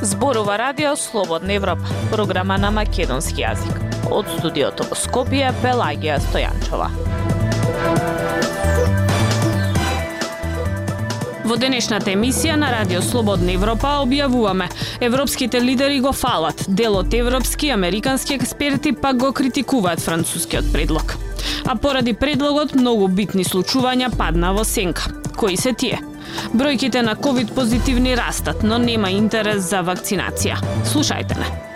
Зборува Радио Слободна Европа, програма на македонски јазик. Од студиото во Скопје, Пелагија Стојанчова. Во денешната емисија на Радио Слободна Европа објавуваме Европските лидери го фалат, дел од европски и американски експерти пак го критикуваат францускиот предлог. А поради предлогот многу битни случувања падна во сенка. Кои се тие? Бројките на ковид позитивни растат, но нема интерес за вакцинација. Слушајте не.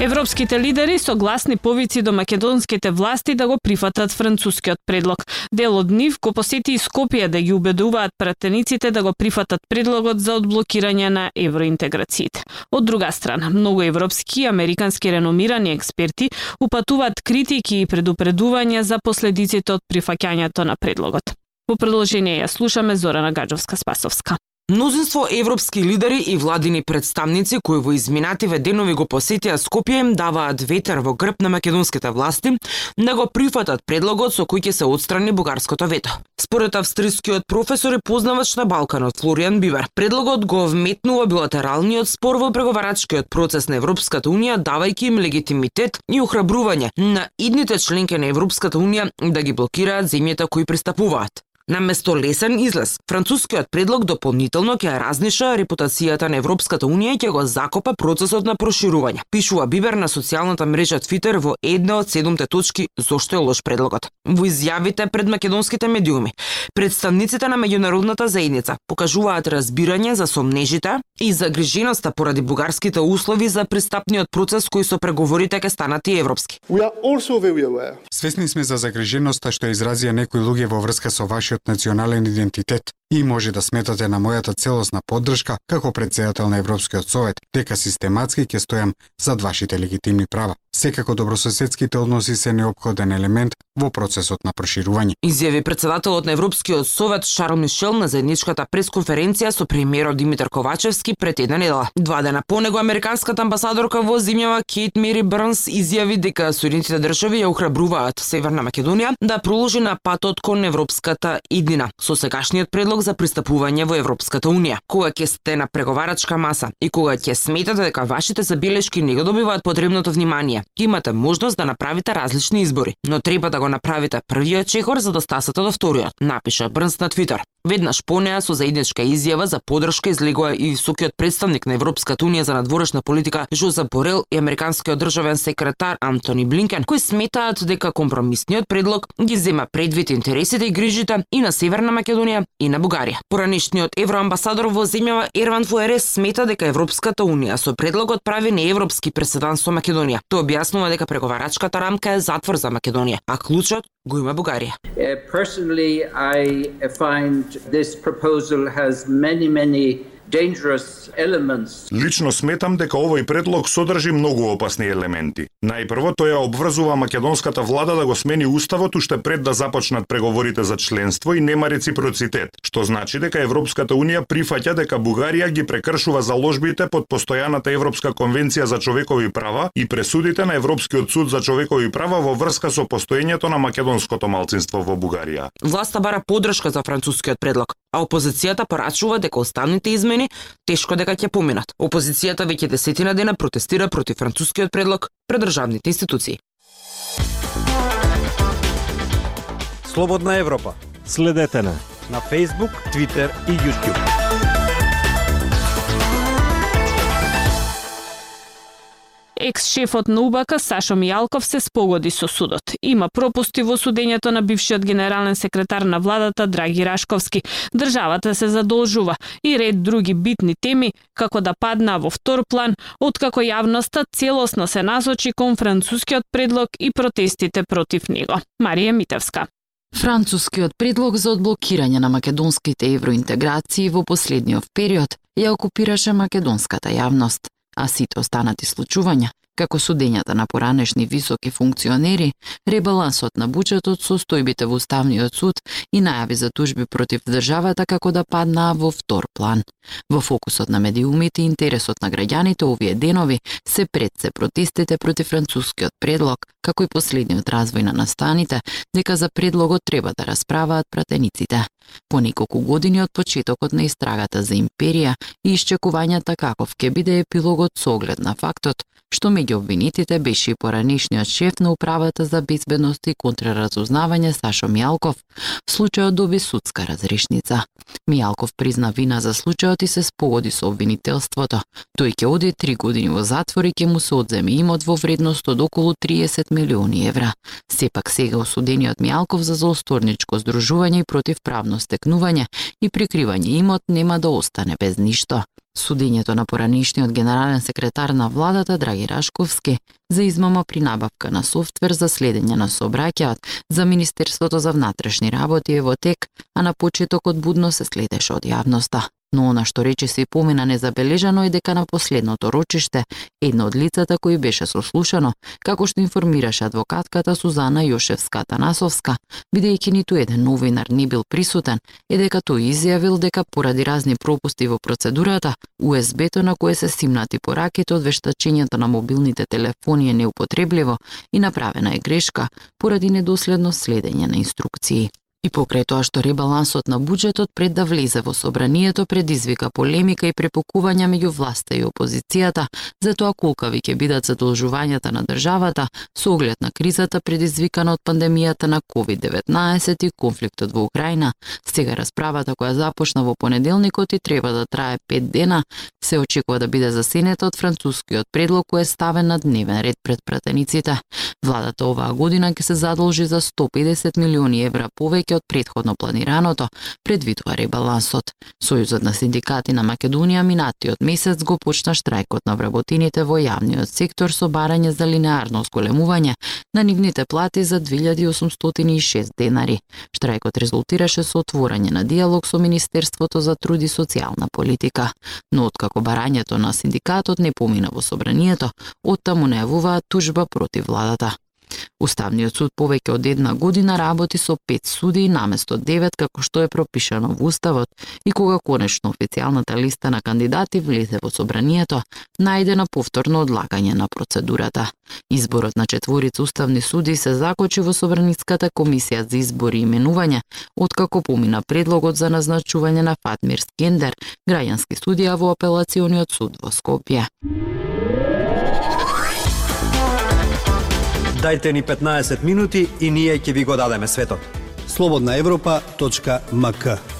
Европските лидери согласни повици до македонските власти да го прифатат францускиот предлог. Дел од нив го посети и Скопје да ги убедуваат пратениците да го прифатат предлогот за одблокирање на евроинтеграциите. Од друга страна, многу европски и американски реномирани експерти упатуваат критики и предупредувања за последиците од прифаќањето на предлогот. Во продолжение ја слушаме Зорана Гаджовска-Спасовска. Мнозинство европски лидери и владини представници кои во изминативе денови го посетија Скопје им даваат ветер во грб на македонските власти да го прифатат предлогот со кој ќе се отстрани бугарското вето. Според австрискиот професор и познавач на Балканот Флориан Бивер, предлогот го вметнува билатералниот спор во преговарачкиот процес на Европската унија, давајќи им легитимитет и охрабрување на идните членки на Европската унија да ги блокираат земјите кои пристапуваат. На место лесен излез, францускиот предлог дополнително ќе разниша репутацијата на Европската унија и ќе го закопа процесот на проширување. Пишува Бибер на социјалната мрежа Twitter во една од седумте точки зошто е лош предлогот. Во изјавите пред македонските медиуми, представниците на меѓународната заедница покажуваат разбирање за сомнежите и загриженоста поради бугарските услови за пристапниот процес кои со преговорите ќе станат и европски. Свесни сме за загриженоста што изразија некои луѓе во врска со вашиот нашиот национален идентитет и може да сметате на мојата целосна поддршка како председател на Европскиот совет дека систематски ќе стојам зад вашите легитимни права. Секако добрососедските односи се необходен елемент во процесот на проширување. Изјави председателот на Европскиот совет Шарл Мишел на заедничката пресконференција со премиерот Димитар Ковачевски пред една недела. Два дена по него американската амбасадорка во земјава Кейт Мери Брнс изјави дека Соединетите држави ја охрабруваат Северна Македонија да проложи на патот кон европската иднина со сегашниот предлог за пристапување во Европската унија. Кога ќе сте на преговарачка маса и кога ќе сметате дека вашите забелешки не го добиваат потребното внимание, имате можност да направите различни избори, но треба да го направите првиот чекор за да стасате до вториот, напиша Брнс на Твитер. Веднаш по неа со заедничка изјава за подршка излегоа и високиот представник на Европската унија за надворешна политика Жозеп Борел и американскиот државен секретар Антони Блинкен, кои сметаат дека компромисниот предлог ги зема предвид интересите и грижите и на Северна Македонија и на Бугарија. Поранешниот евроамбасадор во земјава Ерван Фуерес смета дека Европската унија со предлогот прави неевропски преседан со Македонија. Тој објаснува дека преговарачката рамка е затвор за Македонија, а клучот го има Бугарија. Personally, I find this proposal has many, many Лично сметам дека овој предлог содржи многу опасни елементи. Најпрво, тој ја обврзува македонската влада да го смени уставот уште пред да започнат преговорите за членство и нема реципроцитет, што значи дека Европската унија прифаќа дека Бугарија ги прекршува заложбите под постојаната Европска конвенција за човекови права и пресудите на Европскиот суд за човекови права во врска со постоењето на македонското малцинство во Бугарија. Власта бара подршка за францускиот предлог, а опозицијата порачува дека останните измени тешко дека ќе поминат. Опозицијата веќе десетина дена протестира против францускиот предлог пред државните институции. Слободна Европа. Следете на на Facebook, Twitter и YouTube. Екс-шефот на УБК Сашо Мијалков се спогоди со судот. Има пропусти во судењето на бившиот генерален секретар на владата Драги Рашковски. Државата се задолжува и ред други битни теми како да падна во втор план, откако јавноста целосно се насочи кон францускиот предлог и протестите против него. Марија Митевска. Францускиот предлог за одблокирање на македонските евроинтеграции во последниот период ја окупираше македонската јавност а сите останати случувања. Како судењата на поранешни високи функционери, ребалансот на буџетот, состојбите во Уставниот суд и најави за тужби против државата како да паднаа во втор план. Во фокусот на медиумите и интересот на граѓаните овие денови се пред се протестите против францускиот предлог, како и последниот развој на настаните, дека за предлогот треба да расправаат пратениците. По неколку години од почетокот на истрагата за империја и исчекувањата каков ќе биде епилогот со оглед на фактот што меѓу обвинетите беше и поранишниот шеф на управата за безбедност и контраразузнавање Сашо Мијалков, случајот доби судска разрешница. Мијалков призна вина за случајот и се спогоди со обвинителството. Тој ќе оди три години во затвор и ќе му се одземе имот во вредност од околу 30 милиони евра. Сепак сега осудениот Мијалков за злосторничко здружување и противправно стекнување и прикривање имот нема да остане без ништо. Судењето на поранишниот генерален секретар на владата Драги Рашковски за измама при набавка на софтвер за следење на сообраќајот за Министерството за внатрешни работи е во тек, а на почетокот будно се следеше од јавноста. Но она што рече се помина незабележано е дека на последното рочиште, едно од лицата кои беше сослушано, како што информираше адвокатката Сузана Јошевска-Танасовска, бидејќи ниту еден новинар не бил присутен, е дека тој изјавил дека поради разни пропусти во процедурата, USB-то на кое се симнати пораките од вештачењето на мобилните телефони е неупотребливо и направена е грешка поради недоследно следење на инструкции. И покрај тоа што ребалансот на буџетот пред да влезе во собранието предизвика полемика и препокувања меѓу власта и опозицијата за тоа колкави ќе бидат задолжувањата на државата со оглед на кризата предизвикана од пандемијата на COVID-19 и конфликтот во Украина. Сега расправата која започна во понеделникот и треба да трае 5 дена, се очекува да биде засенета од францускиот предлог кој е ставен на дневен ред пред пратениците. Владата оваа година ќе се задолжи за 150 милиони евра повеќе од предходно планираното, предвидува ребалансот. Сојузот на синдикати на Македонија минатиот месец го почна штрајкот на вработените во јавниот сектор со барање за линеарно сколемување на нивните плати за 2806 денари. Штрајкот резултираше со отворање на диалог со Министерството за труд и социјална политика. Но откако барањето на синдикатот не помина во собранието, оттаму најавуваат тужба против владата. Уставниот суд повеќе од една година работи со пет суди наместо девет како што е пропишано во Уставот и кога конечно официјалната листа на кандидати влезе во собранието, најде на повторно одлагање на процедурата. Изборот на четворица уставни суди се закочи во Собраницката комисија за избори и именување, откако помина предлогот за назначување на Фатмир Скендер, граѓански судија во апелациониот суд во Скопје. Дайте ни 15 минути и ние ќе ви го дадеме светот. Слободна Европа.мк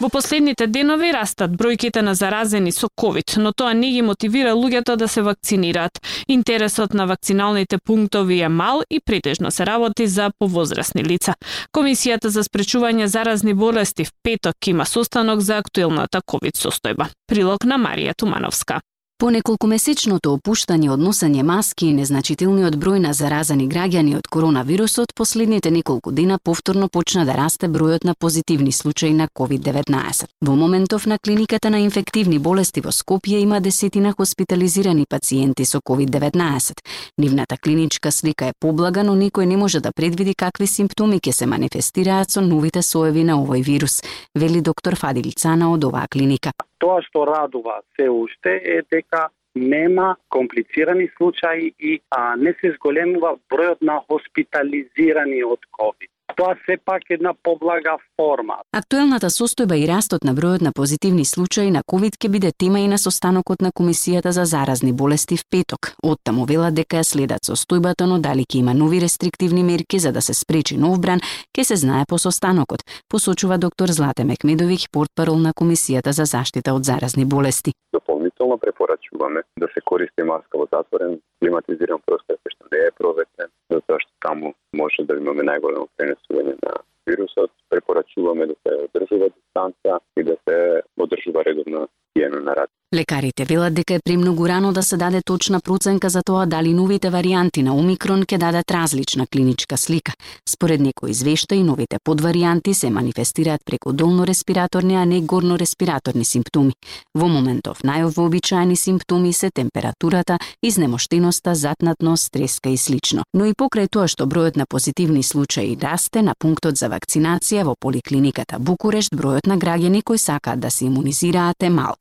Во последните денови растат бројките на заразени со ковид, но тоа не ги мотивира луѓето да се вакцинираат. Интересот на вакциналните пунктови е мал и претежно се работи за повозрасни лица. Комисијата за спречување заразни болести в петок има состанок за актуелната ковид состојба. Прилог на Марија Тумановска. По неколкумесечното опуштање од носење маски и незначителниот број на заразени граѓани од коронавирусот, последните неколку дена повторно почна да расте бројот на позитивни случаи на COVID-19. Во моментов на клиниката на инфективни болести во Скопје има десетина хоспитализирани пациенти со COVID-19. Нивната клиничка слика е поблага, но никој не може да предвиди какви симптоми ќе се манифестираат со новите соеви на овој вирус, вели доктор Фадил Цана од оваа клиника. Тоа што радува се уште е дека нема комплицирани случаи и а, не се зголемува бројот на хоспитализирани од COVID тоа сепак една поблага форма. Актуелната состојба и растот на бројот на позитивни случаи на ковид ќе биде тема и на состанокот на Комисијата за заразни болести в петок. Оттаму велат дека ја следат состојбата, но дали ќе има нови рестриктивни мерки за да се спречи нов бран, ќе се знае по состанокот, посочува доктор Злате Мекмедовиќ, портпарол на Комисијата за заштита од заразни болести. Дополнително препорачуваме да се користи маска во затворен климатизиран простор кој што не е проветрен, затоа што таму може да имаме најголемо пренесување на вирусот. Препорачуваме да се одржува дистанца и да се одржува редовна отиеме на рад. Лекарите велат дека е премногу рано да се даде точна проценка за тоа дали новите варијанти на Омикрон ќе дадат различна клиничка слика. Според некои извештаи, новите подваријанти се манифестираат преку долно-респираторни, а не горно-респираторни симптоми. Во моментов најовообичаени симптоми се температурата, изнемоштеноста, затнатност, треска и слично. Но и покрај тоа што бројот на позитивни случаи расте на пунктот за вакцинација во поликлиниката Букурешт, бројот на граѓани кои сакаат да се имунизираат е мал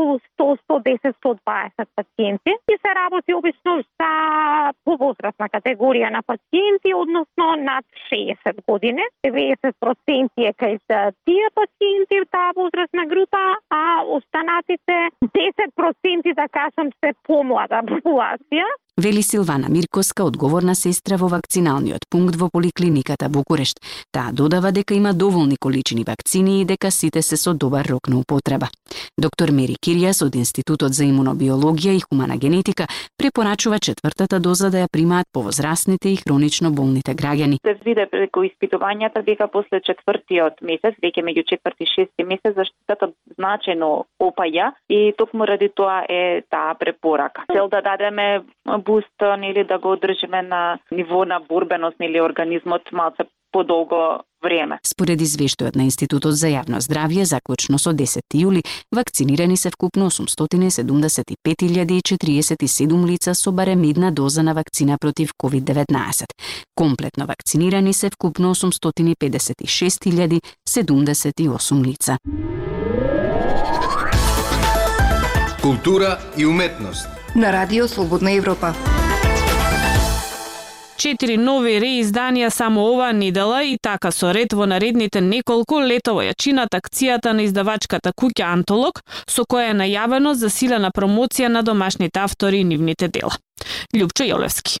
околу 100, 110, 120 пациенти и се работи обично за повозрастна категорија на пациенти, односно над 60 години. 90% е кај тие пациенти таа возрастна група, а останатите 10% да кажам се помлада популација вели Силвана Миркоска, одговорна сестра во вакциналниот пункт во поликлиниката Букурешт. Таа додава дека има доволни количини вакцини и дека сите се со добар рок на употреба. Доктор Мери Киријас од Институтот за имунобиологија и хумана генетика препорачува четвртата доза да ја примаат повозрасните и хронично болните граѓани. Се виде преку испитувањата дека после четвртиот месец, веќе меѓу четврти и шести месец, заштитата значено опаја и токму ради тоа е таа препорака. Цел да дадеме буст, нели да го одржиме на ниво на борбеност нели организмот малце подолго време. Според извештајот на Институтот за јавно здравје, заклучно со 10 јули, вакцинирани се вкупно 875.047 лица со барем една доза на вакцина против COVID-19. Комплетно вакцинирани се вкупно 856.078 лица. Култура и уметност на Радио Слободна Европа. Четири нови реизданија само оваа недела и така со ред во наредните неколку летово ја чинат акцијата на издавачката куќа Антолог, со која е најавено засилена промоција на домашните автори и нивните дела. Лјупчо Јолевски.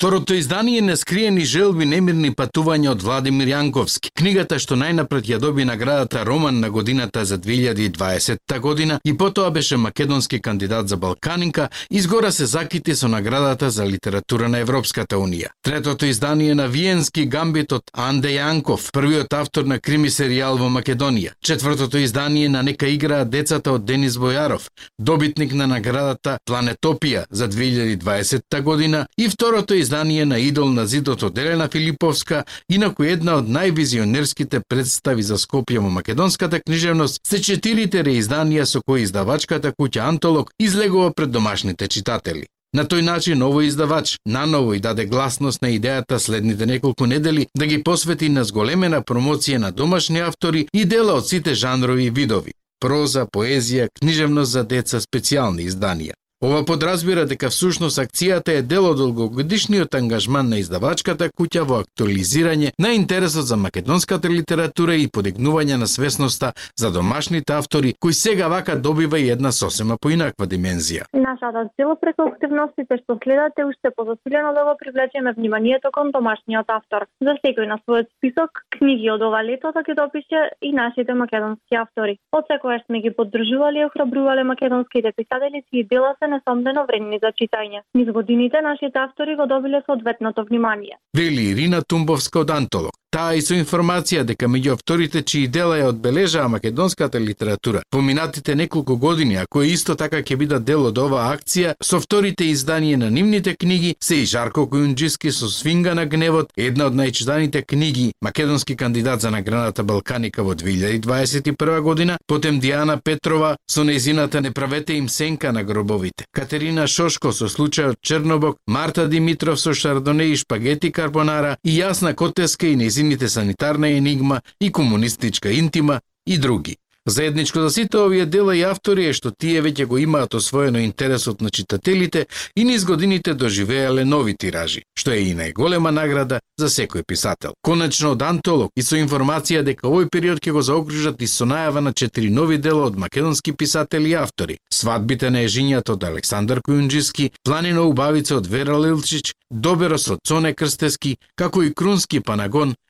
Второто издание на скриени желби немирни патувања од Владимир Јанковски. Книгата што најнапред ја доби наградата Роман на годината за 2020 година и потоа беше македонски кандидат за Балканинка, изгора се закити со наградата за литература на Европската унија. Третото издание на Виенски гамбит од Анде Јанков, првиот автор на крими серијал во Македонија. Четвртото издание на Нека играат децата од Денис Бојаров, добитник на наградата Планетопија за 2020 година и второто издание на Идол на зидот од Елена Филиповска, инаку една од највизионерските представи за Скопје во македонската книжевност, се четирите реизданија со кои издавачката куќа Антолог излегува пред домашните читатели. На тој начин овој издавач наново и даде гласност на идејата следните неколку недели да ги посвети на зголемена промоција на домашни автори и дела од сите жанрови и видови проза, поезија, книжевност за деца, специјални изданија. Ова подразбира дека всушност акцијата е дел од долгогодишниот ангажман на издавачката куќа во актуализирање на интересот за македонската литература и подигнување на свесноста за домашните автори, кои сега вака добива и една сосема поинаква димензија. Нашата цел преку активностите што следат е уште позасилено да го привлечеме вниманието кон домашниот автор. За секој на својот список книги од ова лето да ги допише и нашите македонски автори. Од секоја сме ги поддржували и охрабрувале македонските писатели и дела се несомнено вредни за читање. Низ годините нашите автори го добиле соодветното внимание. Вели Ирина Тумбовска од Антолог. Таа и со информација дека меѓу авторите чии дела ја одбележаа македонската литература поминатите неколку години, а кои исто така ќе бидат дел од оваа акција, со вторите изданија на нивните книги се и Жарко Којунџиски со Свинга на гневот, една од најчитаните книги, македонски кандидат за наградата Балканика во 2021 година, потем Диана Петрова со незината Не правете им сенка на гробовите, Катерина Шошко со случајот Чернобок, Марта Димитров со Шардоне и шпагети карбонара и Јасна Котеска и незината нејзините санитарна енигма и комунистичка интима и други. Заедничко за сите овие дела и автори е што тие веќе го имаат освоено интересот на читателите и низ годините доживеале нови тиражи, што е и најголема награда за секој писател. Конечно од антолог и со информација дека овој период ќе го заокружат и со најава на четири нови дела од македонски писатели и автори. Сватбите на ежињата од Александар Кујунџиски, Планина убавица од Вера Лилчич, Доберос од Цоне Крстески, како и Крунски панагон